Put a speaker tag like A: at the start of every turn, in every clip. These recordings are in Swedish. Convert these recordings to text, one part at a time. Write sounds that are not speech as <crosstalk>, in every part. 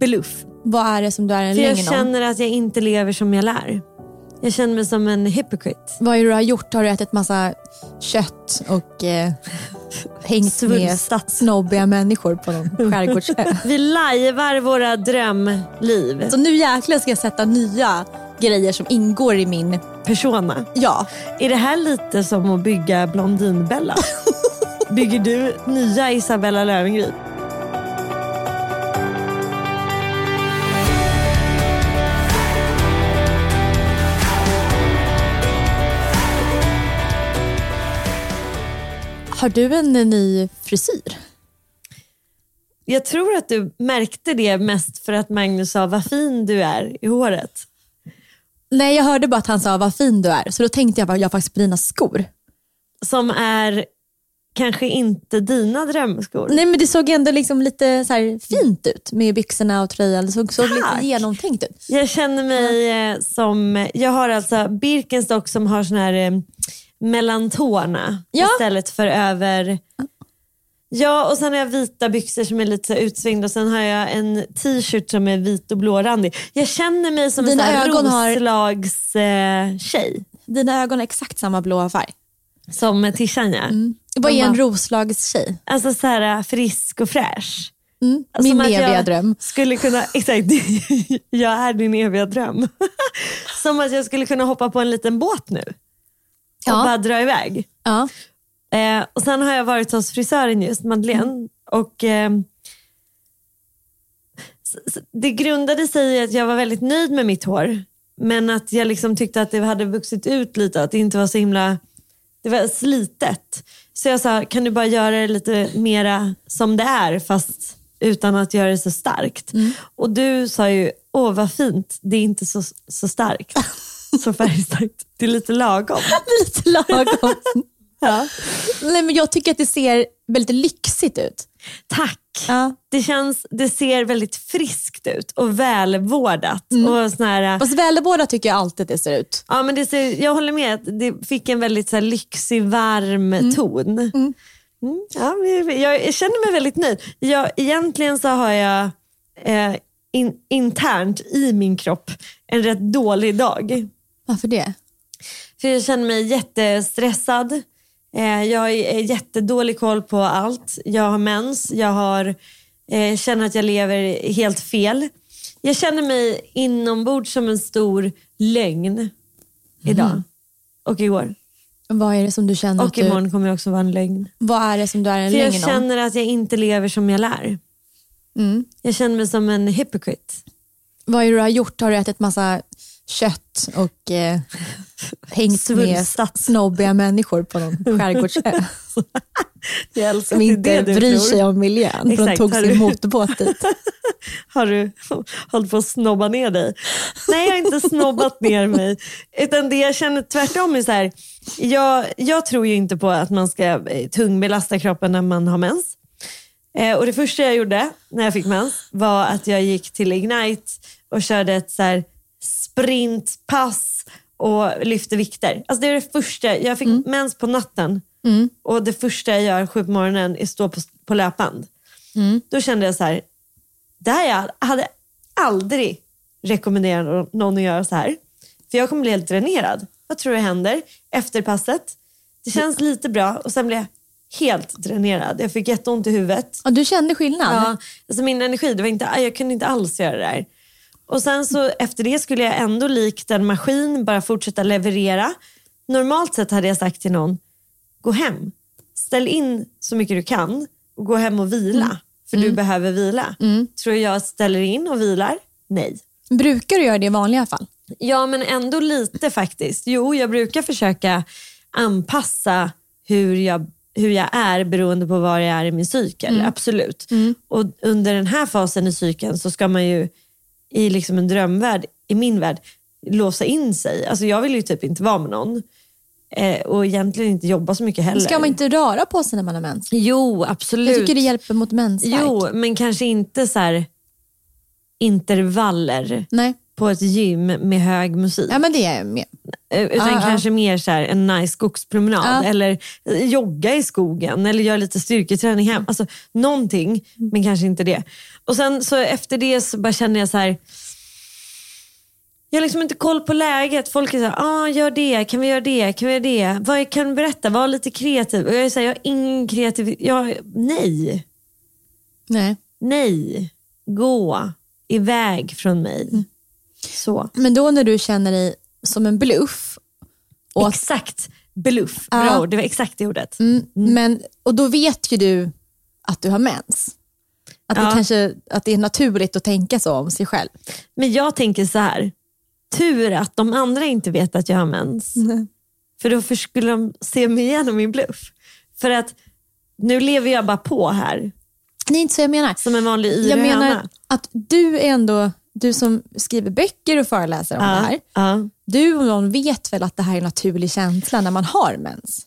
A: Beluff.
B: Vad är det som du är en
A: För jag
B: om?
A: känner att jag inte lever som jag lär. Jag känner mig som en hypocrite.
B: Vad är det du har gjort? Har du ätit massa kött och eh, hängt med snobbiga människor på någon <laughs> skärgårdsö?
A: Vi lajvar våra drömliv.
B: Så nu jäklar ska jag sätta nya grejer som ingår i min...
A: Persona.
B: Ja.
A: Är det här lite som att bygga Blondinbella? <laughs> Bygger du nya Isabella Löwengrip?
B: Har du en eh, ny frisyr?
A: Jag tror att du märkte det mest för att Magnus sa vad fin du är i håret.
B: Nej, jag hörde bara att han sa vad fin du är. Så då tänkte jag jag faktiskt på dina skor.
A: Som är kanske inte dina drömskor.
B: Nej men det såg ändå liksom lite så här fint ut med byxorna och tröjan. Det såg, såg lite genomtänkt ut.
A: Jag känner mig eh, som, jag har alltså Birkenstock som har sån här eh, mellantårna
B: Ja.
A: istället för över. Ja och sen har jag vita byxor som är lite utsvängda och sen har jag en t-shirt som är vit och blårandig. Jag känner mig som
B: Dina
A: en
B: ögon har-
A: eh, tjej.
B: Dina ögon har exakt samma blåa färg.
A: Som Tishan ja.
B: Vad är en
A: bara-
B: Roslagstjej?
A: Alltså så här frisk och fräsch.
B: Mm.
A: Som
B: Min eviga dröm.
A: Skulle kunna, exakt, <laughs> jag är din eviga dröm. <laughs> Som att jag skulle kunna hoppa på en liten båt nu. Och
B: Ja.
A: bara dra iväg.
B: Ja.
A: Eh, och sen har jag varit hos frisören just, Madeleine. Och, eh, det grundade sig i att jag var väldigt nöjd med mitt hår. Men att jag liksom tyckte att det hade vuxit ut lite, att det inte var så himla det var slitet. Så jag sa, kan du bara göra det lite mera som det är fast utan att göra det så starkt. Och du sa ju, åh vad fint, det är inte så, så starkt. <laughs> så färgstarkt. Det är lite lagom. <laughs>
B: Lite lagom. <laughs> ja. Nej, men jag tycker att det ser väldigt lyxigt ut.
A: Tack.
B: Ja.
A: Det, känns, det ser väldigt friskt ut och välvårdat. Och sån här,
B: Fast välvårdat tycker jag alltid det ser ut.
A: ja, men det ser, jag håller med, att det fick en väldigt så här, lyxig, varm ton. Mm, ja, men jag, jag känner mig väldigt nöjd. Jag, egentligen så har jag eh, in, internt i min kropp en rätt dålig dag.
B: Varför det?
A: För jag känner mig jättestressad. Eh, jag har jättedålig koll på allt. Jag har mens. Jag har, eh, känner att jag lever helt fel. Jag känner mig inombords som en stor lögn idag och igår.
B: Vad är det som du känner
A: Och
B: att du...
A: imorgon kommer jag också vara en lögn.
B: Vad är det som du är en
A: För jag
B: lögn om?
A: känner att jag inte lever som jag lär.
B: Mm.
A: Jag känner mig som en hypocrite.
B: Vad är det du har gjort? Har du ätit massa kött och eh, hängt med snobbiga människor på någon <laughs> skärgårdsö som inte
A: det
B: bryr sig om miljön för de
A: Exakt,
B: tog sin
A: du-
B: motorbåt dit. <laughs>
A: Har du hållit på att snobba ner dig? Nej, jag har inte snobbat ner mig. Utan det jag känner tvärtom är så här, jag, jag tror ju inte på att man ska eh, tungbelasta kroppen när man har mens. Eh, och det första jag gjorde när jag fick mens var att jag gick till Ignite och körde ett så här sprintpass och lyfte vikter. Alltså det är det första. Jag fick mens på natten och det första jag gör sju på morgonen är att stå på, på löpband. Då kände jag så här, det här jag hade aldrig rekommenderat någon att göra så här. För jag kommer bli helt dränerad. Vad tror du händer efter passet? Det känns lite bra och sen blev jag helt dränerad. Jag fick jätteont i huvudet.
B: Ja, du kände skillnad?
A: Ja, alltså min energi, det var inte, jag kunde inte alls göra det där. Och sen så efter det skulle jag ändå likt en maskin bara fortsätta leverera. Normalt sett hade jag sagt till någon, gå hem. Ställ in så mycket du kan och gå hem och vila. För du behöver vila. Tror jag ställer in och vilar? Nej.
B: Brukar du göra det i vanliga fall?
A: Ja, men ändå lite faktiskt. Jo, jag brukar försöka anpassa hur jag, hur jag är beroende på var jag är i min cykel. Absolut. Och under den här fasen i cykeln så ska man ju i liksom en drömvärld, i min värld, låsa in sig. Alltså jag vill ju typ inte vara med någon. Eh, och egentligen inte jobba så mycket heller.
B: Ska man inte röra på sig när man har mens?
A: Jo, absolut.
B: Jag tycker det hjälper mot mensvärk.
A: Jo, men kanske inte så här intervaller
B: Nej,
A: på ett gym med hög musik.
B: ja, men det är jag med.
A: Eh, Utan
B: ja.
A: kanske mer så här en nice skogspromenad
B: Ja.
A: eller jogga i skogen eller göra lite styrketräning hem. Alltså någonting, men kanske inte det. Och sen så efter det så bara känner jag så här. Jag har liksom inte koll på läget. Folk är så här, ah, gör det, kan vi göra det, kan vi göra det? Vad kan du berätta? Var lite kreativ. Och jag är så här, jag har ingen kreativitet. Jag, nej,
B: Nej.
A: nej. Gå iväg från mig.
B: Mm.
A: Så.
B: Men då när du känner dig som en bluff, och
A: Exakt. Bluff.
B: Ja.
A: Bra ord. Det var exakt det ordet.
B: mm, Men, och då vet ju du att du har mens. Att, det
A: Ja.
B: kanske, att det är naturligt att tänka så om sig själv.
A: Men jag tänker så här. Tur att de andra inte vet att jag har mens. För då skulle de se mig igenom min bluff. För att nu lever jag bara på här.
B: Det är inte så jag menar.
A: Som en vanlig yr
B: Jag menar
A: höna.
B: att du är ändå, du som skriver böcker och föreläser om det här.
A: Ja.
B: Du och någon vet väl att det här är en naturlig känsla när man har mens?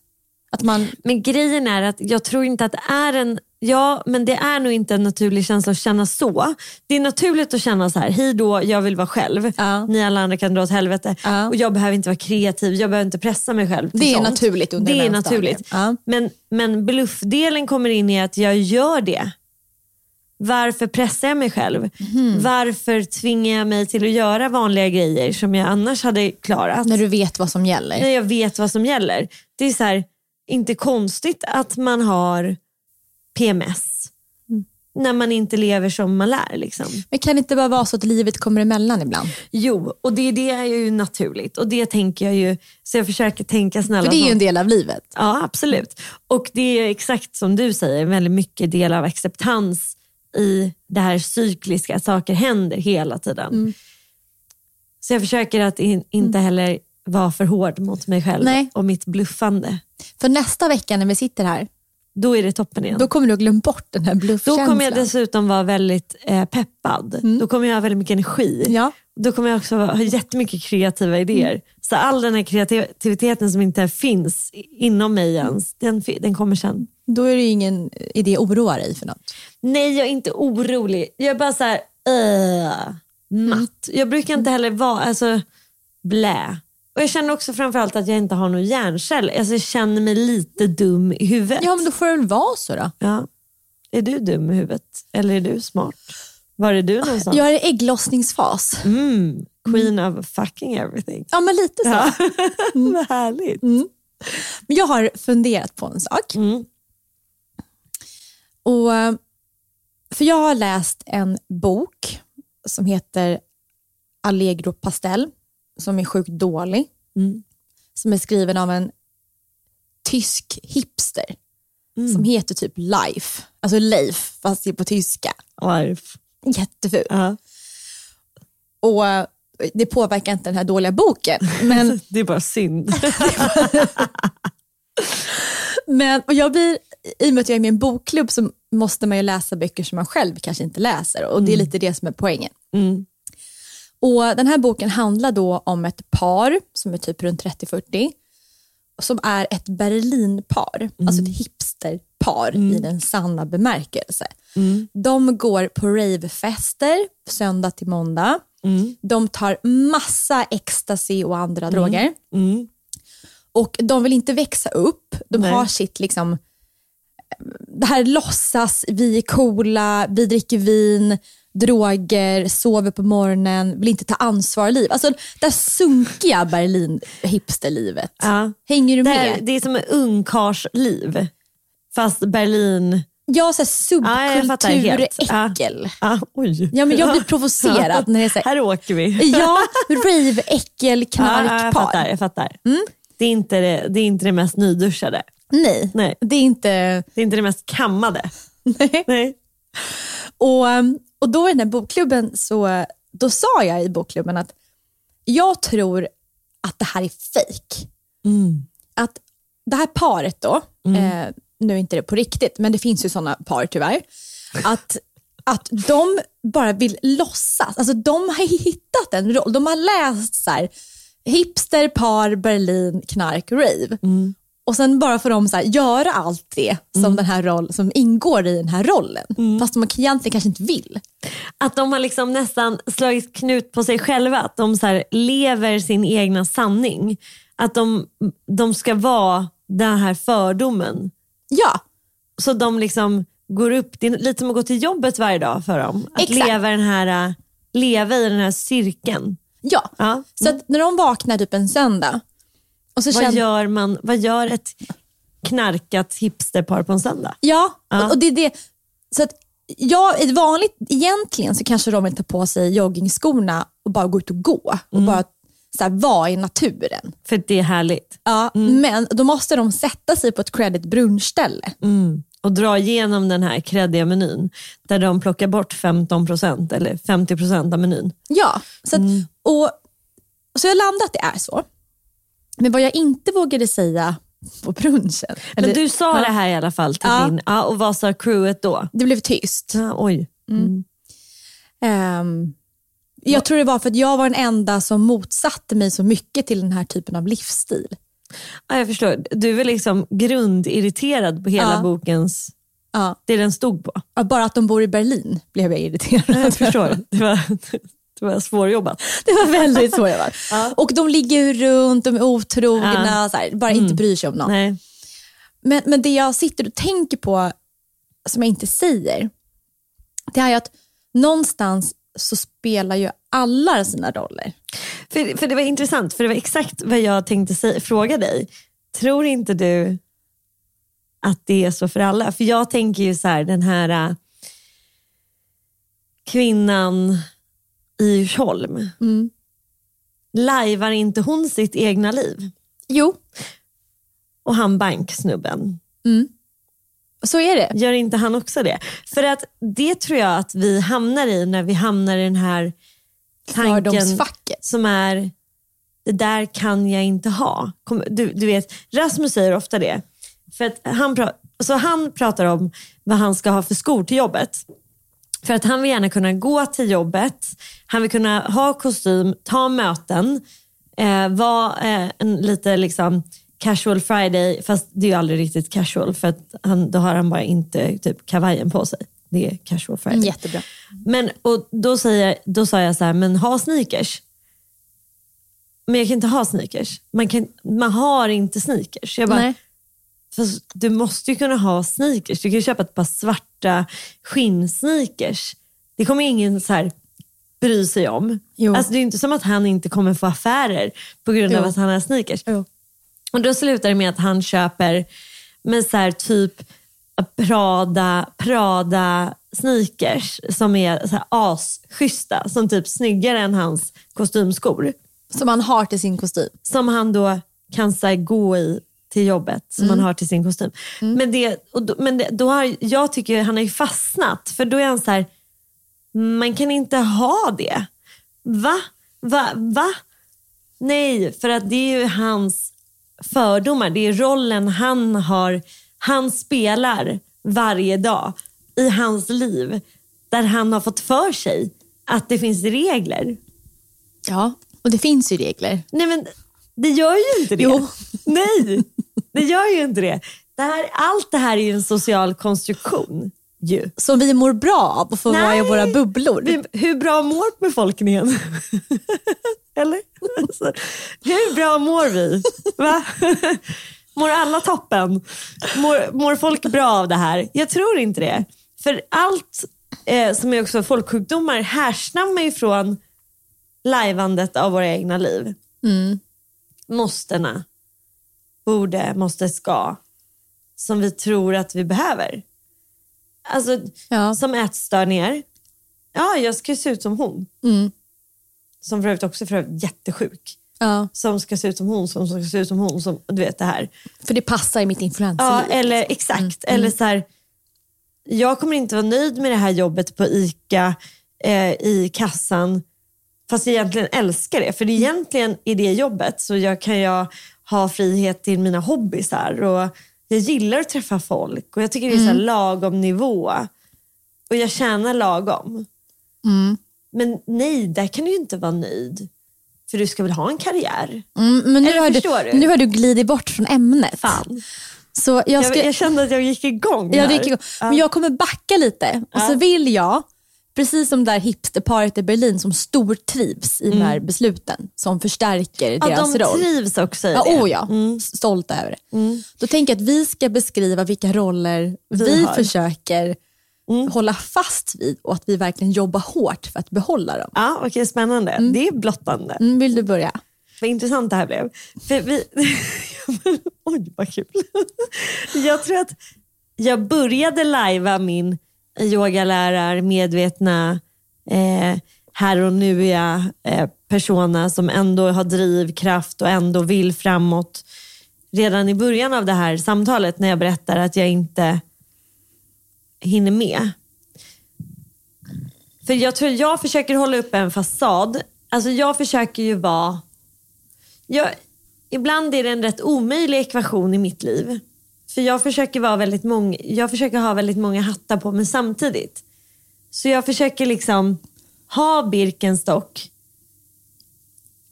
B: Att man,
A: Men grejen är att jag tror inte att det är en Ja, men det är nog inte en naturlig känsla att känna så. Det är naturligt att känna så här, hej då, jag vill vara själv.
B: Ja.
A: Ni alla andra kan dra åt helvete.
B: Ja.
A: Och jag behöver inte vara kreativ, jag behöver inte pressa mig själv.
B: Det är
A: sånt.
B: naturligt under
A: Det är naturligt.
B: Ja.
A: Men, men bluffdelen kommer in i att jag gör det. Varför pressar jag mig själv?
B: Mhm.
A: Varför tvingar jag mig till att göra vanliga grejer som jag annars hade klarat?
B: när du vet vad som gäller.
A: när jag vet vad som gäller. Det är så här, inte konstigt att man har PMS
B: Mm.
A: när man inte lever som man lär. Liksom.
B: Men kan det inte bara vara så att livet kommer emellan ibland?
A: Jo, och det, det är ju naturligt och det tänker jag ju, så jag försöker tänka snälla.
B: För det är ju en del av livet.
A: Ja, absolut. Och det är exakt som du säger, väldigt mycket del av acceptans i det här cykliska, saker händer hela tiden.
B: Mm.
A: Så jag försöker att in, inte heller vara för hård mot mig själv
B: Nej.
A: och mitt bluffande.
B: För nästa vecka när vi sitter här,
A: Då är det toppen igen.
B: då kommer du ha glömt bort den här
A: Då
B: bluffkänslan.
A: kommer jag dessutom vara väldigt eh, peppad. Då kommer jag ha väldigt mycket energi.
B: Mm. Ja.
A: Då kommer jag också ha jättemycket kreativa idéer.
B: Mm.
A: Så all den här kreativiteten som inte finns inom mig ens, den, den kommer sen.
B: Då är det ingen idé att oroa dig för något.
A: Nej, jag är inte orolig. Jag är bara så här, uh, matt. Jag brukar inte heller vara, alltså, blä. Och jag känner också framförallt att jag inte har någon hjärncell. Alltså, jag känner mig lite dum i huvudet.
B: Ja, men då får det väl vara så då.
A: Ja. Är du dum i huvudet? Eller är du smart? Var är du någonstans?
B: Jag är i ägglossningsfas.
A: Mm, queen of fucking everything.
B: Ja, men lite så.
A: Ja. <laughs> Vad härligt.
B: Men jag har funderat på en sak.
A: Mm.
B: Och, eh, för jag har läst en bok som heter Allegro Pastel, som är sjukt dålig.
A: Mm.
B: Som är skriven av en tysk hipster som heter typ Life. Alltså Leif, fast det är på tyska.
A: Life.
B: Jätteful.
A: Ja. Och
B: eh, det påverkar inte den här dåliga boken. Men, <laughs>
A: det är bara synd. <laughs>
B: men och jag blir, I och med att jag är med i en bokklubb så måste man ju läsa böcker som man själv kanske inte läser. Och det är lite det som är poängen.
A: Mm.
B: Och Den här boken handlar då om ett par som är typ runt 30-40 som är ett Berlinpar, alltså ett hipsterpar i den sanna bemärkelse. De går på ravefester söndag till måndag. De tar massa ecstasy och andra droger. Och de vill inte växa upp. De
A: Nej.
B: har sitt liksom, det här låtsas, vi är coola, vi dricker vin, droger, sover på morgonen, vill inte ta ansvar liv. Alltså det här sunkiga Berlin hipsterlivet.
A: Ja.
B: Hänger du
A: Det,
B: med?
A: här, det är som ett ungkarsliv. Fast Berlin...
B: Ja, så här
A: Ja,
B: subkulturäckel.
A: Ah, oj.
B: Ja, men jag blir provocerad när det är så här,
A: Här åker vi.
B: ja, rave, äckel, <laughs>
A: Ja, ja, jag fattar.
B: knarkpar.
A: Jag fattar. Det, är inte det, det är inte det mest nyduschade.
B: Nej,
A: Nej.
B: det är inte...
A: Det är inte det mest kammade. <laughs>
B: Nej.
A: Nej.
B: Och, um, och då i den här bokklubben så då sa jag i bokklubben att jag tror att det här är fejk. Att det här paret då, eh, nu är inte det på riktigt, men det finns ju sådana par tyvärr, att, att de bara vill låtsas. Alltså de har hittat en roll. De har läst så här, hipster, par, Berlin, knark, rave. Och sen bara får de så här, göra allt det som, den här roll, som ingår i den här rollen. Fast de egentligen kanske inte vill.
A: Att de har liksom nästan slagit knut på sig själva. Att de så lever sin egna sanning. Att de, de ska vara den här fördomen.
B: Ja,
A: Så de liksom går upp, det är lite som att gå till jobbet varje dag för dem. Att
B: Exakt.
A: leva, den här, äh, leva i den här cirkeln.
B: ja.
A: Ja.
B: Så att när de vaknar typ en söndag och så
A: Vad,
B: känner
A: gör man, vad gör ett knarkat hipsterpar på en söndag?
B: Ja,
A: Ja.
B: Och, och det är det. Så att ja, vanligt, egentligen så kanske de vill ta på sig joggingskorna och bara gå ut och gå och bara så här, vara i naturen.
A: För det är härligt.
B: Ja, Men då måste de sätta sig på ett credit brunchställe.
A: Och dra igenom den här kreddiga menyn. Där de plockar bort 15% eller 50% av menyn.
B: Ja, så, att, och, så jag landade att det är så. Men vad jag inte vågade säga på brunchen,
A: Men
B: eller-
A: du sa
B: Ja,
A: det här i alla fall till
B: Ja.
A: din, ja, och vad sa crewet då?
B: det blev tyst.
A: Ja, oj.
B: Ehm, jag tror det var för att jag var den enda som motsatte mig så mycket till den här typen av livsstil.
A: Ja, jag förstår. Du är liksom grundirriterad på hela
B: Ja.
A: bokens,
B: Ja.
A: det den stod på.
B: Ja, Bara att de bor i Berlin blev jag irriterad.
A: Jag förstår. Det var, det var svårjobbat.
B: Det var väldigt svårt. <laughs> Och de ligger runt, de är otrogna, så här, bara inte bryr sig om någon.
A: Nej.
B: Men, men det jag sitter och tänker på, som jag inte säger, det är att någonstans så spelar ju alla sina roller.
A: För, för det var intressant, för det var exakt vad jag tänkte säga, fråga dig. Tror inte du att det är så för alla? För jag tänker ju så här, den här äh, kvinnan i Djursholm.
B: Mm.
A: Lajvar inte hon sitt egna liv?
B: Jo,
A: Och han banksnubben,
B: så är det.
A: gör inte han också det? För att det tror jag att vi hamnar i när vi hamnar i den här tanken som är, det där kan jag inte ha. Du, du vet, Rasmus säger ofta det. För att han, pra, så han pratar om vad han ska ha för skor till jobbet. För att han vill gärna kunna gå till jobbet, han vill kunna ha kostym, ta möten, eh, vara eh, en lite liksom casual friday, fast det är ju aldrig riktigt casual för att han, då har han bara inte typ kavajen på sig. Det är casual friday.
B: Mm, jättebra.
A: Men, och då, säger, då sa jag så här, men ha sneakers. Men jag kan inte ha sneakers. Man, kan, man har inte sneakers. Jag bara,
B: Nej.
A: Fast du måste ju kunna ha sneakers. Du kan ju köpa ett par svarta skinnsneakers. Det kommer ingen så här bry sig om.
B: Jo.
A: Alltså, det är inte som att han inte kommer få affärer på grund av
B: Jo.
A: att han har sneakers.
B: Jo.
A: Och då slutar det med att han köper med så här typ Prada, Prada sneakers som är så här asschyssta. Som typ snyggare än hans kostymskor.
B: Som man har till sin kostym.
A: Som han då kan så gå i till jobbet som han har till sin kostym. Men, det, och då, men det, då har, jag tycker han har ju fastnat. För då är han så här, man kan inte ha det. Va? Va? Va? Nej, för att det är ju hans fördomar. Det är rollen han har, han spelar varje dag i hans liv. Där han har fått för sig att det finns regler.
B: Ja, och det finns ju regler.
A: Nej men Det gör ju inte det.
B: Jo. <laughs>
A: Nej, det gör ju inte det. det här, allt det här är ju en social konstruktion. Ju.
B: Som vi mår bra av och får vara i
A: Nej.
B: våra bubblor.
A: Vi- Hur bra mår befolkningen? <laughs> Eller? Alltså, hur bra mår vi? Va? <laughs> Mår alla toppen? Mår, mår folk bra av det här? Jag tror inte det. För allt eh, som är också folksjukdomar härstammar ju från lajvandet av våra egna liv.
B: Mm.
A: Måstena, borde, måste, ska. Som vi tror att vi behöver. Alltså,
B: Ja.
A: som ätstörningar. Ja, jag ska se ut som hon.
B: Mm.
A: Som för övrigt också är för övrigt jättesjuk.
B: Ja,
A: Som ska se ut som hon, som ska se ut som hon. Som, du vet det här.
B: för det passar i mitt
A: Ja,
B: influencerliv.
A: eller exakt. Eller så här, jag kommer inte vara nöjd med det här jobbet på ICA eh, i kassan fast jag egentligen älskar det. För det egentligen i det jobbet så jag kan jag ha frihet till mina hobbysar och jag gillar att träffa folk och jag tycker det är så här lagom nivå. Och jag tjänar lagom.
B: Mm.
A: Men nej, där kan du ju inte vara nöjd. För du ska väl ha en karriär?
B: Mm, men nu
A: Eller
B: har, du,
A: du?
B: nu har du glidit bort från ämnet.
A: Fan.
B: Så jag,
A: Jag,
B: ska,
A: jag kände att jag gick igång
B: Ja,
A: här.
B: det gick igång. Men jag kommer backa lite och så vill jag, precis som det där hipsterparet i Berlin som stortrivs i de här besluten som förstärker
A: Mm. Ja,
B: deras
A: de
B: roll.
A: trivs också i
B: Ja,
A: det. Mm.
B: oh ja. Stolta över det. Då tänker jag att vi ska beskriva vilka roller vi,
A: Vi har. Mm.
B: försöker hålla fast vid och att vi verkligen jobbar hårt för att behålla dem.
A: Ja, okej, spännande. Det är blottande.
B: Mm, vill du börja?
A: Vad intressant det här blev. För vi... <laughs> Oj, vad kul. jag tror att jag började lajva min yogalärar, medvetna, eh, här och nu jag eh, persona som ändå har drivkraft och ändå vill framåt. Redan i början av det här samtalet när jag berättar att jag inte hinner med. För jag tror jag försöker hålla upp en fasad. Alltså jag försöker ju vara... Jag, ibland är det en rätt omöjlig ekvation i mitt liv. För jag försöker, vara väldigt många, jag försöker ha väldigt många hattar på mig samtidigt. Så jag försöker liksom ha Birkenstock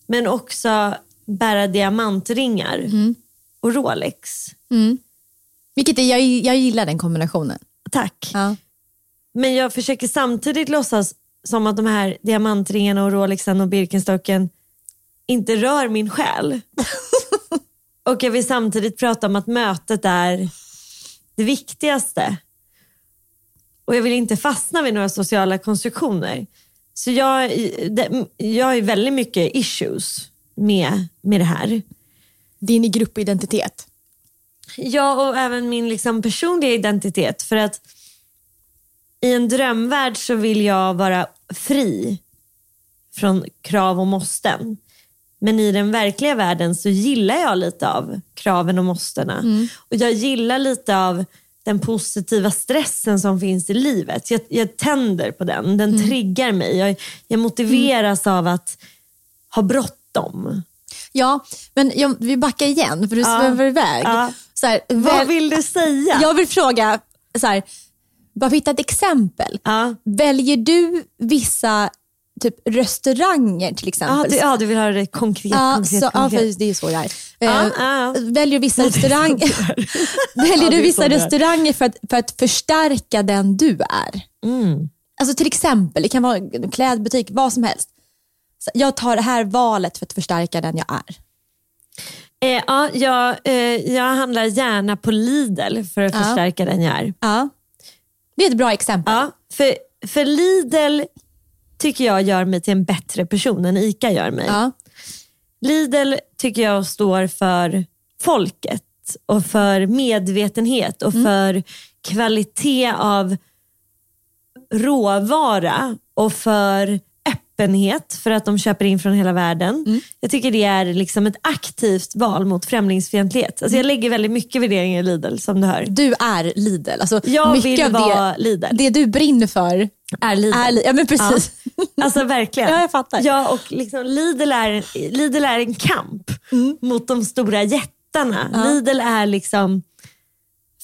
A: men också bära diamantringar och Rolex.
B: Vilket är, jag, jag gillar den kombinationen.
A: Tack.
B: Ja.
A: Men jag försöker samtidigt låtsas som att de här diamantringarna och Rolexen och Birkenstocken inte rör min själ. <laughs> och jag vill samtidigt prata om att mötet är det viktigaste. Och jag vill inte fastna vid några sociala konstruktioner. Så jag, jag har ju väldigt mycket issues med, med det här.
B: Din gruppidentitet.
A: Ja, och även min liksom personliga identitet. För att i en drömvärld så vill jag vara fri från krav och måsten. Men i den verkliga världen så gillar jag lite av kraven och måstena. Och jag gillar lite av den positiva stressen som finns i livet. Jag, jag tänder på den, den triggar mig. Jag, jag motiveras av att ha bråttom.
B: Ja, men jag, vi backar igen för du
A: Ja.
B: svävar iväg.
A: Ja.
B: Så här,
A: Vad
B: väl,
A: vill du säga?
B: jag vill fråga, så här, bara hitta ett exempel.
A: Ja.
B: Väljer du vissa typ restauranger till exempel?
A: Ja, du, ja, du vill ha det konkret.
B: Ja,
A: konkret,
B: så, ja,
A: konkret.
B: för det är så det är. Eh,
A: ja.
B: Väljer vissa <laughs> restauranger, <laughs> väljer du vissa restauranger för att, för att förstärka den du är?
A: Mm.
B: Alltså till exempel, det kan vara en klädbutik, vad som helst. Så jag tar det här valet för att förstärka den jag är.
A: Eh, ja, jag, eh, jag handlar gärna på Lidl för att förstärka den jag är.
B: Ja. Det är ett bra exempel.
A: Ja, för, för Lidl tycker jag gör mig till en bättre person än ICA gör mig.
B: Ja.
A: Lidl tycker jag står för folket och för medvetenhet och för kvalitet av råvara och för öppenhet för att de köper in från hela världen. Jag tycker det är liksom ett aktivt val mot främlingsfientlighet. Alltså jag lägger väldigt mycket värderingar i Lidl som du hör.
B: Du är Lidl. Alltså,
A: Jag
B: mycket
A: vill vara
B: det,
A: Lidl.
B: det du brinner för
A: Är Lidl.
B: är. Ja, men precis.
A: Alltså verkligen. <laughs>
B: Ja, jag fattar.
A: Ja, och liksom Lidl, är, Lidl är en kamp
B: Mm.
A: mot de stora jättarna. Lidl är liksom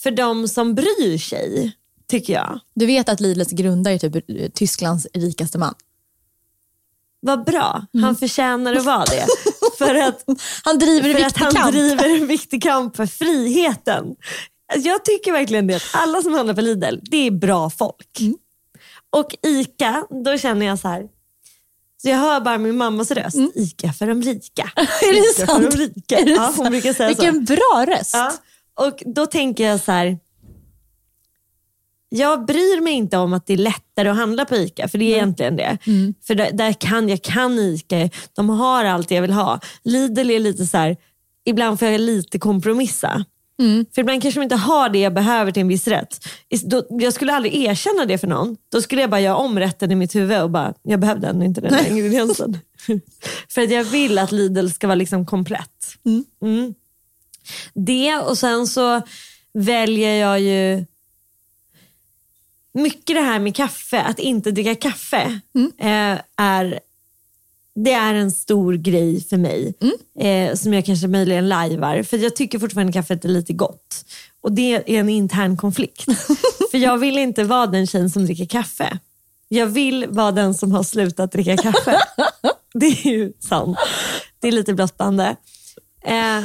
A: för de som bryr sig, tycker jag.
B: Du vet att Lidls grundare är typ Tysklands rikaste man.
A: Vad bra,
B: Mm.
A: han förtjänar att vara det. <laughs> för att,
B: Han driver en
A: att
B: viktig
A: han
B: kamp.
A: driver en viktig kamp för friheten. Alltså, Jag tycker verkligen det. att Alla som handlar på Lidl, det är bra folk.
B: Mm.
A: Och ICA, då känner jag så här. Så jag hör bara min mammas röst. ICA för de rika.
B: Mm. <laughs> Är det
A: ICA
B: sant?
A: för de rika.
B: Är det
A: ja, hon
B: sant?
A: brukar säga så.
B: Vilken bra röst.
A: Ja. Och då tänker jag så här. Jag bryr mig inte om att det är lättare att handla på ICA, för det är egentligen det. För där, där kan jag kan ICA, de har allt jag vill ha. Lidl är lite så här, ibland får jag lite kompromissa. För ibland kanske de inte har det jag behöver till en viss rätt. Då, jag skulle aldrig erkänna det för någon. Då skulle jag bara göra om rätten i mitt huvud och bara, jag behövde ändå inte den här ingrediensen. <laughs> för att jag vill att Lidl ska vara liksom komplett. Mm. Det och sen så väljer jag ju mycket det här med kaffe, att inte dricka kaffe eh, är det är en stor grej för mig eh, som jag kanske möjligen lajvar. För jag tycker fortfarande kaffet är lite gott. Och det är en intern konflikt. <laughs> för jag vill inte vara den tjejen som dricker kaffe. Jag vill vara den som har slutat dricka kaffe. <laughs> det är ju sant. Det är lite blottande. Eh,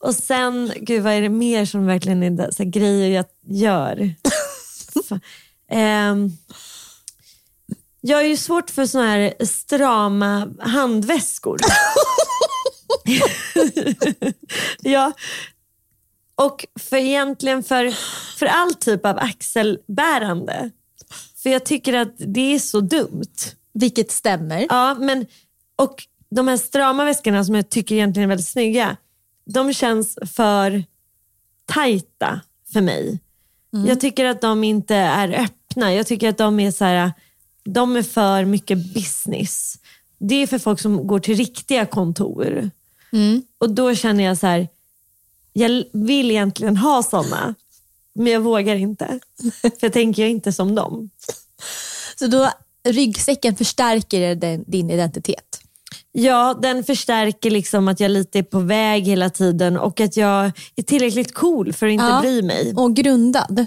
A: och sen, gud vad är det mer som verkligen är så här, grejer jag gör? <laughs> Ehm, jag har ju svårt för såna här strama handväskor. <laughs> ja. Och för egentligen för, för all typ av axelbärande. För jag tycker att det är så dumt.
B: Vilket stämmer.
A: Ja, men, och de här strama väskorna som jag tycker egentligen är väldigt snygga, de känns för tajta för mig. Jag tycker att de inte är öppna. Jag tycker att de är så här, de är för mycket business. Det är för folk som går till riktiga kontor. Och då känner jag så här, jag vill egentligen ha sådana, men jag vågar inte. <laughs> För jag tänker jag inte som dem.
B: Så då ryggsäcken förstärker den, din identitet.
A: Ja, den förstärker liksom att jag lite är på väg hela tiden och att jag är tillräckligt cool för att inte
B: Ja.
A: bry mig.
B: Och grundad.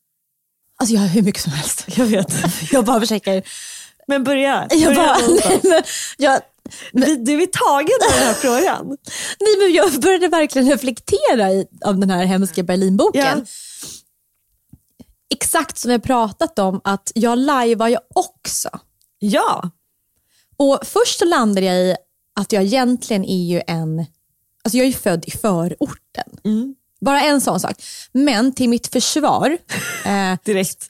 B: Alltså jag har hur mycket som helst. <laughs>
A: Jag vet.
B: Jag bara försöker.
A: Men börja.
B: Jag
A: börja
B: bara, <laughs> nej, men jag,
A: Du, du är tagen av den här frågan. <laughs>
B: nej, men jag började verkligen reflektera i, av den här hemska Berlinboken.
A: Ja.
B: Exakt som vi har pratat om att jag lajvar ju också.
A: Ja.
B: Och först så landade jag i att jag egentligen är ju en, alltså jag är ju född i förorten.
A: Mm.
B: Bara en sån sak. Men till mitt försvar, <laughs> eh,
A: Direkt.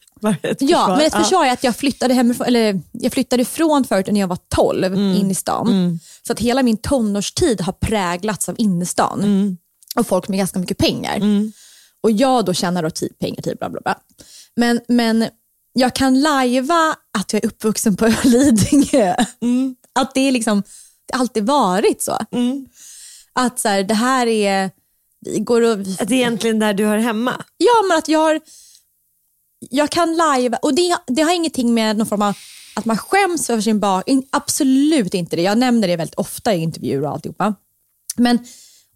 B: Ja, men ett försvar är att jag flyttade, hemifrån, eller jag flyttade från förorten när jag var 12
A: Mm.
B: in i stan. Så att hela min tonårstid har präglats av innerstan
A: Mm.
B: och folk med ganska mycket pengar. Och jag då tjänar då typ pengar till bla bla bla. Men, men jag kan lajva att jag är uppvuxen på <laughs> Lidingö.
A: Mm.
B: Att det är liksom Det har alltid varit så. Att så här, det här är, vi går och...
A: Att det är egentligen där du hör hemma.
B: Ja, men att jag har, jag kan live och det, det har ingenting med någon form av att man skäms över sin bakgrund. Absolut inte det. Jag nämner det väldigt ofta i intervjuer och alltihopa. Men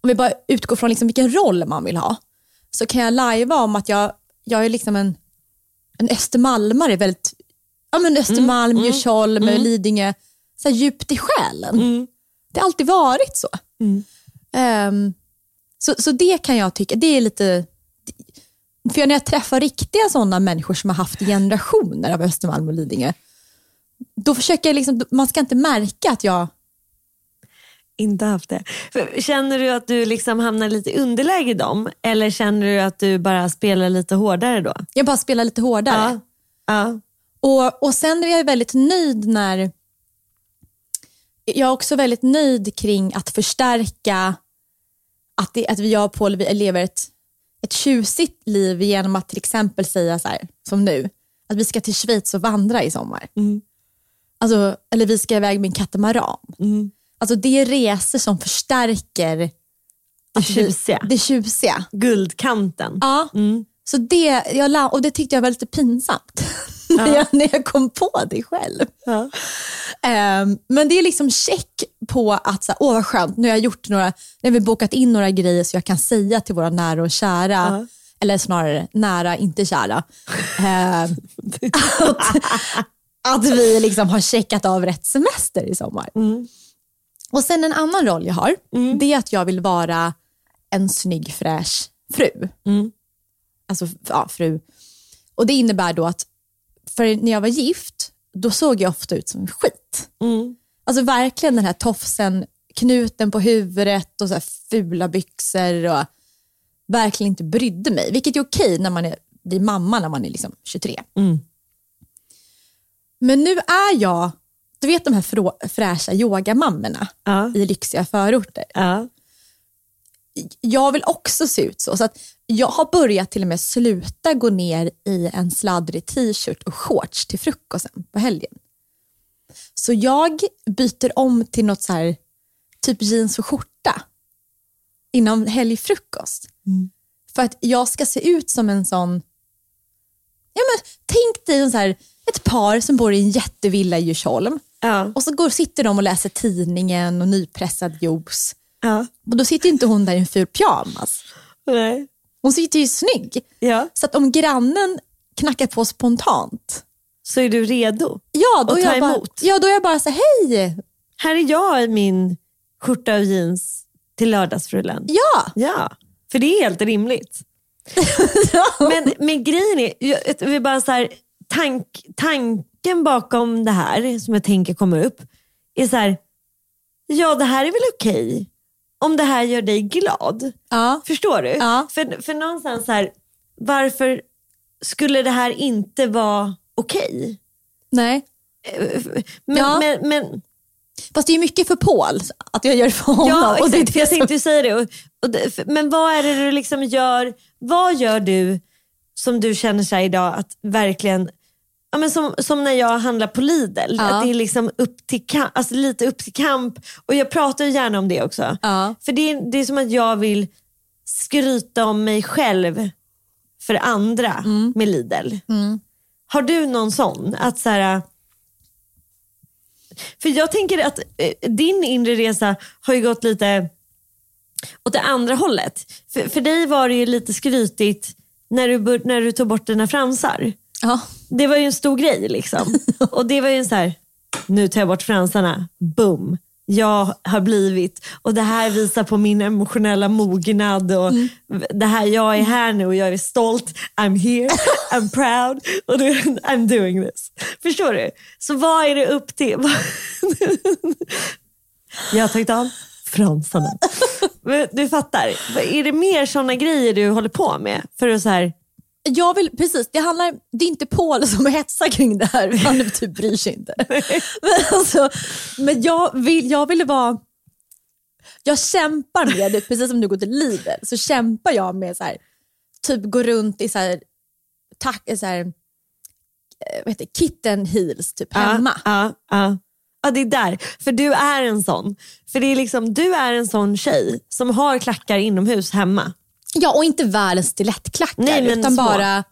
B: om vi bara utgår från liksom vilken roll man vill ha så kan jag lajva om att jag, jag är liksom en, en Östermalmare, väldigt, ja men Östermalm, Djursholm, Lidingö, så djupt i själen. Det har alltid varit så. Ehm, så. Så det kan jag tycka, det är lite, för när jag träffar riktiga sådana människor som har haft generationer av Östermalm och Lidingö, då försöker jag liksom, man ska inte märka att jag
A: Inte haft det. Känner du att du liksom hamnar lite i underläge i dem? Eller känner du att du bara spelar lite hårdare då?
B: Jag bara spelar lite hårdare.
A: Ja.
B: Och, och sen är jag väldigt nöjd när... Jag är också väldigt nöjd kring att förstärka att, det, att vi, jag och Paul vi lever ett, ett tjusigt liv genom att till exempel säga så här, som nu, att vi ska till Schweiz och vandra i sommar. Alltså, eller vi ska iväg med en katamaran. Alltså det är resor som förstärker
A: Det
B: att vi-
A: tjusiga.
B: det tjusiga.
A: Guldkanten.
B: Ja. Så det, jag, och det tyckte jag var lite pinsamt <laughs> när, <laughs> jag, när jag kom på det själv. Ehm, men det är liksom check på att, så här, åh vad skönt, nu har jag gjort några, nu har vi bokat in några grejer så jag kan säga till våra nära och kära, eller snarare nära, inte kära, ehm, <laughs> att, att vi liksom har checkat av rätt semester i sommar. Och sen en annan roll jag har, det är att jag vill vara en snygg fräsch fru. Alltså ja, fru. Och det innebär då att för när jag var gift, då såg jag ofta ut som skit. Alltså verkligen den här tofsen, knuten på huvudet och så fula byxor och verkligen inte brydde mig. Vilket är okej när man är, blir mamma när man är liksom 23. Men nu är jag, du vet de här frå, fräscha yogamammorna
A: Ja.
B: i lyxiga förorter.
A: Ja.
B: Jag vill också se ut så. så att jag har börjat till och med sluta gå ner i en sladdrig t-shirt och shorts till frukosten på helgen. Så jag byter om till något så här, typ jeans och skjorta innan helgfrukost. För att jag ska se ut som en sån, ja men tänk dig en så här, ett par som bor i en jättevilla i Djursholm
A: Ja.
B: och så går, sitter de och läser tidningen och nypressad juice.
A: Ja.
B: Och då sitter inte hon där i en ful pyjamas.
A: Nej.
B: Hon sitter ju snygg.
A: Ja.
B: Så att om grannen knackar på spontant,
A: Så är du redo?
B: ja då, är
A: ta
B: jag bara,
A: emot.
B: ja, då är jag bara så hej!
A: Här är jag i min skjorta och jeans till lördagsfrullen.
B: Ja!
A: Ja, för det är helt rimligt. <laughs> men, men grejen är, jag, vill bara så här, tank, tanken bakom det här som jag tänker kommer upp är så här, ja det här är väl okej om det här gör dig glad.
B: Ja.
A: Förstår du?
B: Ja.
A: För, för någonstans här, varför skulle det här inte vara okej?
B: Nej.
A: Men,
B: Ja.
A: men, men,
B: Fast det är mycket för Paul att jag gör det för honom.
A: Ja,
B: och det är det
A: jag tänkte säga det. Och, och det. Men vad är det du liksom gör, vad gör du som du känner sig idag att verkligen, ja, men som, som när jag handlar på Lidl, att det är liksom upp till kamp, alltså lite upp till kamp. Och jag pratar gärna om det också. För det är, det är som att jag vill skryta om mig själv för andra
B: Mm.
A: med Lidl. Har du någon sån? Att så här, för jag tänker att eh, din inre resa har ju gått lite åt det andra hållet. För, för dig var det ju lite skrytigt när du, när du tog bort dina fransar.
B: Ja.
A: Det var ju en stor grej liksom. <laughs> Och det var ju så här, nu tar jag bort fransarna, boom. Jag har blivit, och det här visar på min emotionella mognad och det här, jag är här nu och jag är stolt, I'm here, I'm proud och du, I'm doing this. Förstår du? Så vad är det upp till? <laughs> jag har tagit av fransarna. <laughs> Du fattar, är det mer sådana grejer du håller på med? För att så här,
B: Jag vill, precis, det, handlar, det är inte Paul som hetsar kring det här, han typ bryr sig inte. Men, alltså, men jag, vill, jag ville vara, jag kämpar med det, precis som du går till Lidl, så kämpar jag med så här, typ gå runt i så här, tack, så här, eh, vad heter kitten heels typ hemma.
A: Ja, ja. Ja, det är där. För du är en sån. För det är liksom, du är en sån tjej som har klackar inomhus hemma.
B: Ja, och inte världens stilettklackar
A: Nej,
B: utan
A: små.
B: bara,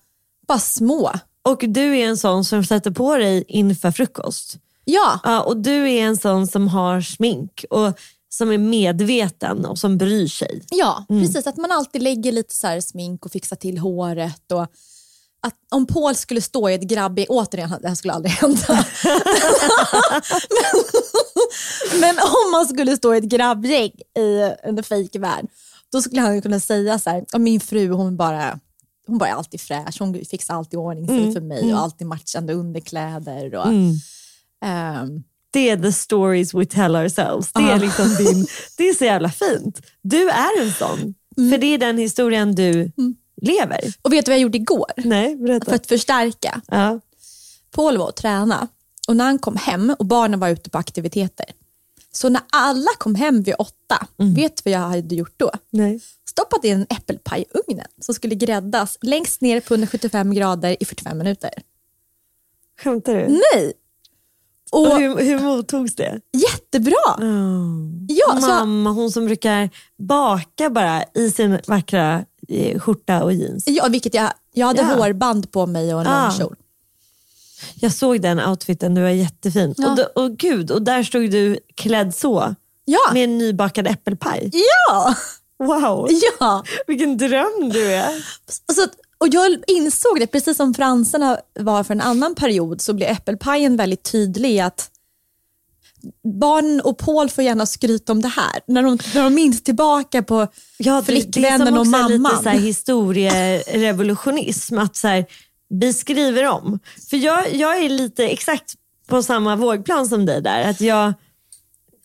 B: bara små.
A: Och du är en sån som sätter på dig inför frukost.
B: Ja,
A: Ja, och du är en sån som har smink och som är medveten och som bryr sig.
B: ja
A: Mm.
B: precis. Att man alltid lägger lite så här smink och fixar till håret. Och att om Paul skulle stå i ett grabbig, återigen, det här skulle aldrig hända. <laughs> men, <laughs> men om man skulle stå i ett grabbgäng i en fejkvärld, då skulle han kunna säga så här, "Ja, min fru hon bara hon bara är alltid fräsch, hon fixar alltid ordning sig för mig och alltid matchande underkläder. Och, ehm,
A: Det är the stories we tell ourselves. Det är, liksom din, <laughs> det är så jävla fint. Du är en sån. För det är den historien du lever.
B: och vet du vad jag gjorde igår?
A: Nej, berätta.
B: För att förstärka.
A: ja.
B: Paul var och träna och när han kom hem och barnen var ute på aktiviteter. Så när alla kom hem vid åtta, vet du vad jag hade gjort då?
A: Nej.
B: Stoppat in en äppelpaj i ugnen som skulle gräddas längst ner på 175 grader i 45 minuter.
A: Skämtar du?
B: Nej! Och,
A: Och hur, hur mottogs det?
B: jättebra!
A: Mm.
B: Ja, så,
A: Mamma, hon som brukar baka bara i sin vackra eh, skjorta och jeans.
B: ja, vilket jag, jag hade
A: Ja.
B: hårband på mig och en
A: Ah.
B: lång kjol.
A: Jag såg den outfiten, du var jättefin.
B: Ja.
A: Och, då, och gud, och där stod du klädd så.
B: Ja!
A: Med en nybakad äppelpaj.
B: Ja!
A: Wow,
B: ja.
A: vilken dröm du är.
B: Så att, och jag insåg det, precis som fransarna var för en annan period, så blev äppelpajen väldigt tydlig att barnen och Paul får gärna skryta om det här. När de, när de minns tillbaka på
A: Ja,
B: flickvännen och
A: Det är som också
B: mamman.
A: lite så här historierevolutionism. Att så här, vi skriver om. För jag, jag är lite exakt på samma vågplan som dig där. Att jag,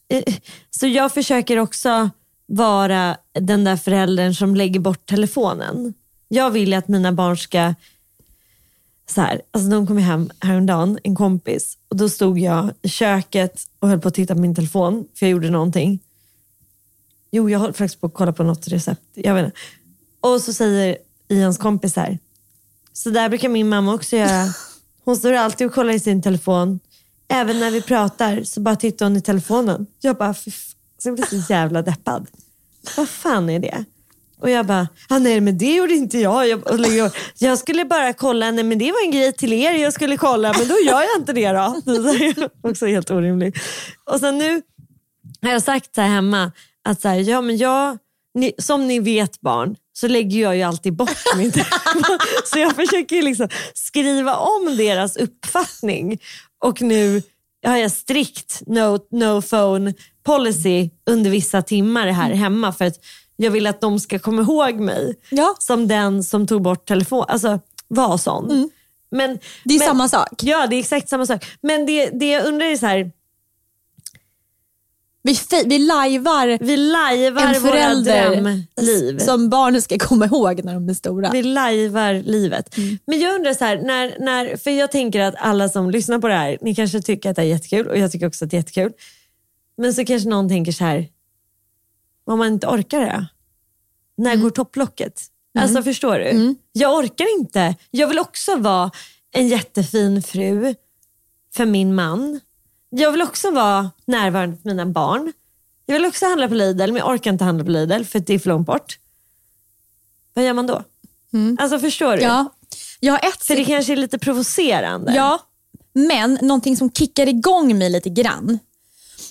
A: eh, så jag försöker också vara den där föräldern som lägger bort telefonen. Jag vill att mina barn ska så här, alltså de kom hem häromdagen, en kompis, och då stod jag i köket och höll på att titta på min telefon för jag gjorde någonting. Jo, jag höll faktiskt på att kolla på något recept. Jag vet inte. Och så säger Ians kompis här, så där brukar min mamma också göra. Hon står alltid och kollar i sin telefon. Även när vi pratar så bara tittar hon i telefonen. Jag bara, fy så jag blir så jävla deppad. Vad fan är det? Och jag bara, ah, nej men det gjorde inte jag. Jag, jag skulle bara kolla, nej men det var en grej till er jag skulle kolla, men då gör jag inte det då. Också helt orimligt. Och sen nu har jag sagt så här hemma, att så här, ja, men jag, ni, som ni vet barn, så lägger jag ju alltid bort <laughs> min telefon. Så jag försöker liksom skriva om deras uppfattning. Och nu har jag strikt no, no phone policy under vissa timmar här hemma. För att jag vill att de ska komma ihåg mig
B: Ja.
A: som den som tog bort telefon. Alltså var sån. Men,
B: Det är
A: men,
B: samma sak.
A: Ja, det är exakt samma sak. Men det, det jag undrar är så här,
B: Vi, vi lajvar
A: vi lajvar
B: en förälder som barnen ska komma ihåg när de är stora.
A: Vi lajvar livet.
B: Mm.
A: Men jag undrar så här, när, när, för jag tänker att alla som lyssnar på det här, ni kanske tycker att det är jättekul och jag tycker också att det är jättekul. Men så kanske någon tänker så här, om man inte orkar det, när
B: Mm.
A: går topplocket? Alltså förstår du? Jag orkar inte. Jag vill också vara en jättefin fru för min man. Jag vill också vara närvarande för mina barn. Jag vill också handla på Lidl, men jag orkar inte handla på Lidl för det är för långt bort. Vad gör man då? Alltså förstår du?
B: Mm. Ja. Jag har ett
A: För det kanske är lite provocerande.
B: Ja, men någonting som kickar igång mig lite grann.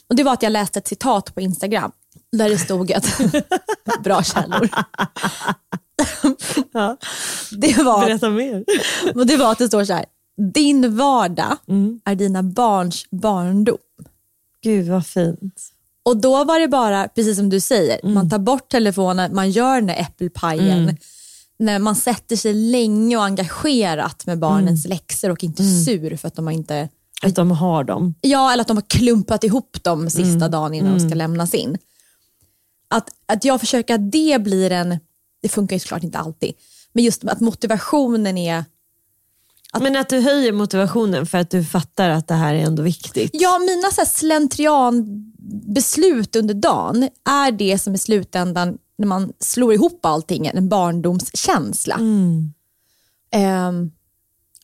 B: Och Det var att jag läste ett citat på Instagram där det stod att, <laughs> bra källor. <laughs> det, var,
A: Berätta mer.
B: och det var att det står så här, din vardag
A: Mm.
B: är dina barns barndom.
A: Gud vad fint.
B: Och då var det bara, precis som du säger,
A: Mm.
B: man tar bort telefonen, man gör den där äppelpajen. När man sätter sig länge och engagerat med barnens
A: Mm.
B: läxor och inte sur för att de har inte
A: Att de har dem.
B: Ja, eller att de har klumpat ihop dem sista
A: Mm.
B: dagen innan de ska lämnas in. Att, att jag försöker att det blir en, det funkar ju såklart inte alltid, men just att motivationen är,
A: Men att du höjer motivationen för att du fattar att det här är ändå viktigt.
B: ja mina så slentrianbeslut under dagen är det som i slutändan, när man slår ihop allting, en barndomskänsla.
A: Mm.
B: Ehm,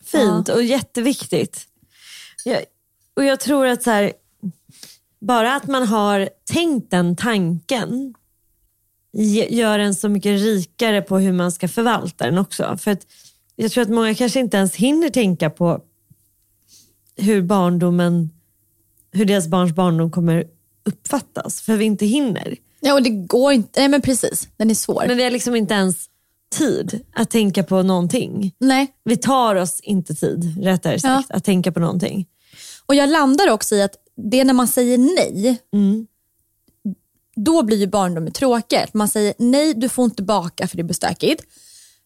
A: Fint och jätteviktigt. Jag, och jag tror att så här, bara att man har tänkt den tanken gör en så mycket rikare på hur man ska förvalta den också. För att jag tror att många kanske inte ens hinner tänka på hur barndomen, hur deras barns barndom kommer uppfattas. För vi inte hinner.
B: Ja, och det går inte. Nej men precis, den är svår.
A: Men det är liksom inte ens tid att tänka på någonting.
B: Nej.
A: Vi tar oss inte tid, rättare sagt, att tänka på någonting.
B: Och jag landar också i att det är när man säger nej, då blir ju barndomen tråkig. Man säger nej, du får inte baka för det blir stökigt.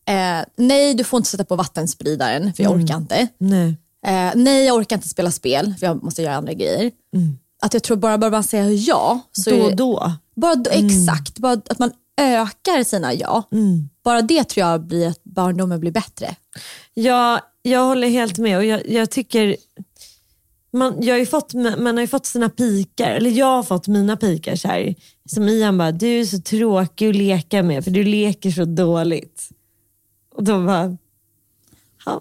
B: Eh, nej, du får inte sätta på vattenspridaren för jag orkar inte.
A: Nej.
B: Eh, nej, jag orkar inte spela spel för jag måste göra andra grejer. Att jag tror bara, bara man säger ja, så
A: Då och då.
B: bara då, exakt, bara att man ökar sina ja. Bara det tror jag blir att barndomen blir bättre.
A: Ja, jag håller helt med och jag, jag tycker man, jag har ju fått, man har ju fått sina pikar, eller jag har fått mina pikar så här, som Ian bara, du är så tråkig att leka med för du leker så dåligt. Och då bara, ja.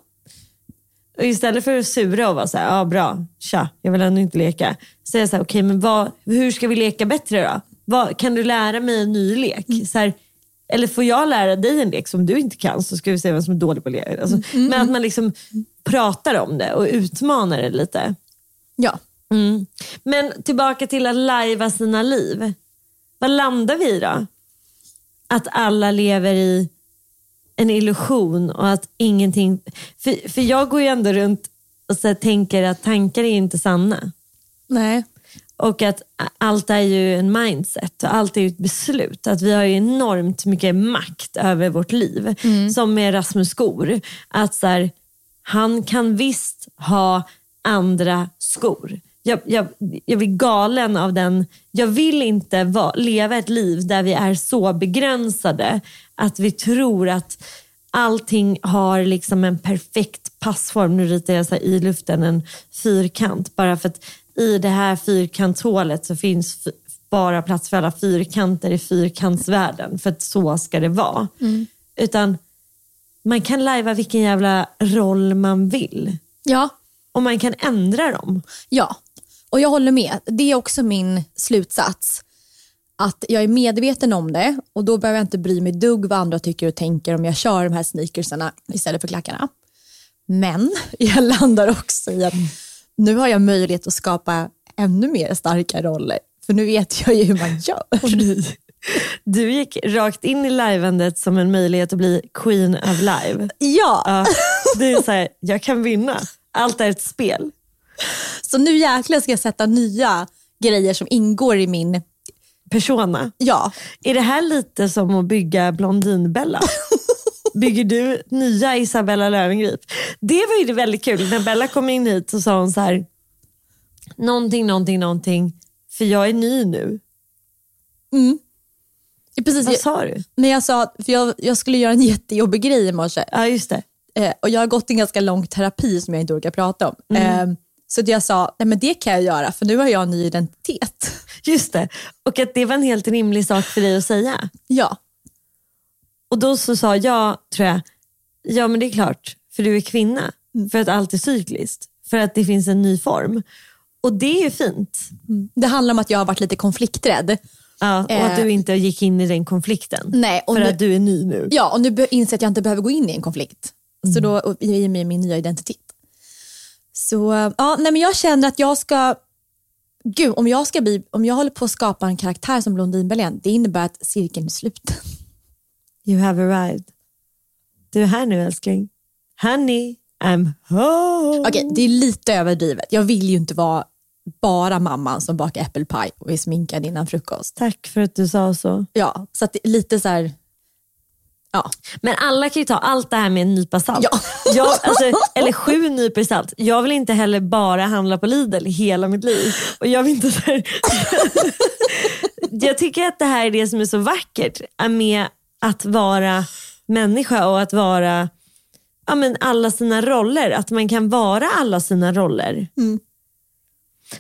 A: Och istället för att sura och vara så här, ja bra, tja, jag vill ändå inte leka. Så är jag så här, okej men vad, hur ska vi leka bättre då? Vad, kan du lära mig en ny lek? Så här, eller får jag lära dig en lek som du inte kan så ska vi se vem som är dålig på lek. Alltså, Men att man liksom pratar om det och utmanar det lite.
B: Ja.
A: Mm. Men tillbaka till att lajva sina liv. Vad landar vi i då? Att alla lever i en illusion och att ingenting... För, för jag går ju ändå runt och så tänker att tankar är inte sanna.
B: Nej.
A: Och att allt är ju en mindset och allt är ju ett beslut. Att vi har ju enormt mycket makt över vårt liv. Som med Rasmus Skor. Att så här, han kan visst ha andra skor. Jag, jag, jag blir galen av den. Jag vill inte va, leva ett liv där vi är så begränsade att vi tror att allting har liksom en perfekt passform. Nu ritar jag så i luften en fyrkant bara för att i det här fyrkantshålet så finns bara plats för alla fyrkanter i fyrkantsvärlden. För att så ska det vara. Utan man kan lajva vilken jävla roll man vill.
B: Ja.
A: Och man kan ändra dem.
B: Ja, och jag håller med. Det är också min slutsats. Att jag är medveten om det och då behöver jag inte bry mig dugg vad andra tycker och tänker om jag kör de här sneakersarna istället för klackarna. Men <laughs> jag landar också i att nu har jag möjlighet att skapa ännu mer starka roller. För nu vet jag ju hur man <laughs> gör.
A: Du gick rakt in i liveandet som en möjlighet att bli queen of live.
B: Ja,
A: Ja, det är så här, jag kan vinna. Allt är ett spel.
B: så nu jäklar ska jag sätta nya grejer som ingår i min,
A: Persona.
B: ja,
A: Är det här lite som att bygga Blondinbella? <laughs> Bygger du nya Isabella Löwengrip? Det var ju det väldigt kul. När Bella kom in hit så sa hon så här, någonting, någonting, någonting, för jag är ny nu.
B: precis.
A: Vad sa du?
B: När jag sa, för jag, jag skulle göra en jättejobbig grej i morse.
A: Ja, just det.
B: Eh, och jag har gått en ganska lång terapi som jag inte orkar prata om.
A: Mm.
B: Eh, så jag sa, nej men det kan jag göra för nu har jag en ny identitet.
A: Just det. Och att det var en helt rimlig sak för dig att säga.
B: Ja,
A: Och då så sa jag, tror jag, ja men det är klart, för du är kvinna. För att allt är cykliskt. För att det finns en ny form. Och det är ju fint.
B: det handlar om att jag har varit lite konflikträdd.
A: Ja, och att
B: Eh.
A: du inte gick in i den konflikten.
B: Nej, och
A: för
B: nu-
A: att du är ny nu.
B: Ja, och nu inser jag att jag inte behöver gå in i en konflikt.
A: Mm.
B: Så då, i och med min nya identitet. Så ja, nej men jag känner att jag ska, gud om jag ska bli, om jag håller på att skapa en karaktär som Blondinbella, det innebär att cirkeln är sluten.
A: You have arrived. Du är här nu älskling. Honey, I'm home.
B: Okej, det är lite överdrivet. Jag vill ju inte vara bara mamman som bakar äppelpaj och är sminkad innan frukost.
A: Tack för att du sa så.
B: Ja, så att det är lite så här, ja.
A: Men alla kan ju ta allt det här med en nypa salt.
B: Ja.
A: Jag, alltså, eller sju nypor salt. Jag vill inte heller bara handla på Lidl hela mitt liv. Och jag, vill inte så här, <laughs> jag tycker att det här är det som är så vackert med att vara människa och att vara ja, men alla sina roller. Att man kan vara alla sina roller.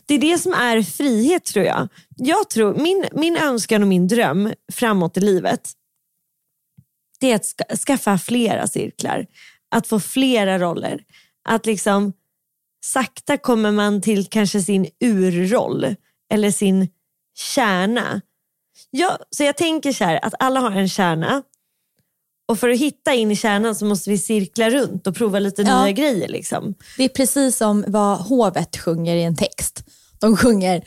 A: Det är det som är frihet tror jag. jag tror, min, min önskan och min dröm framåt i livet det är att ska, skaffa flera cirklar. Att få flera roller. Att liksom sakta kommer man till kanske sin urroll eller sin kärna. Ja, så jag tänker så här att alla har en kärna och för att hitta in i kärnan så måste vi cirkla runt och prova lite
B: Ja.
A: nya grejer. Liksom.
B: Det är precis som vad hovet sjunger i en text. De sjunger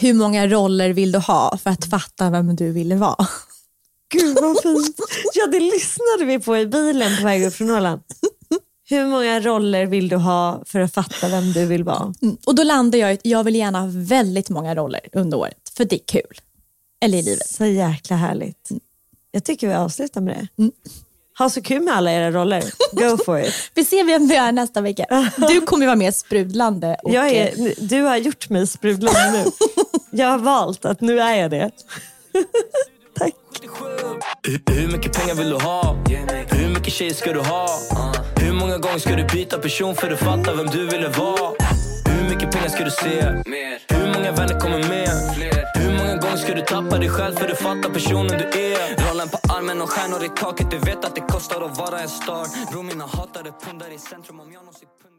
B: hur många roller vill du ha för att fatta vem du ville vara?
A: Gud vad fint. Ja, det lyssnade vi på i bilen på väg upp från Åland. Hur många roller vill du ha för att fatta vem du vill vara?
B: Mm. Och då landar jag i att jag vill gärna ha väldigt många roller under året, för det är kul. Eller i livet.
A: Så jäkla härligt. Jag tycker vi avslutar med det. Ha så kul med alla era roller. Go for it. <laughs>
B: Vi ser vem vi är nästa vecka. Du kommer vara mer sprudlande. Och,
A: Jag är, du har gjort mig sprudlande nu. <laughs> Jag har valt att nu är jag det. <laughs> Tack.
C: Hur, hur mycket pengar vill du ha? Hur mycket tjejer ska du ha? Hur många gånger ska du byta person för att fatta vem du ville vara? Hur mycket pengar ska du se? Hur många vänner kommer med? Hur många gånger ska du tappa dig själv för att fatta personen du är? Rollen på armen och stjärnor i taket, du vet att det kostar att vara en star. Bror mina hatade pundar i centrum om jag någonsin pundar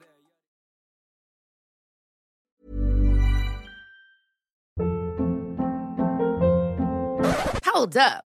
D: Hold up.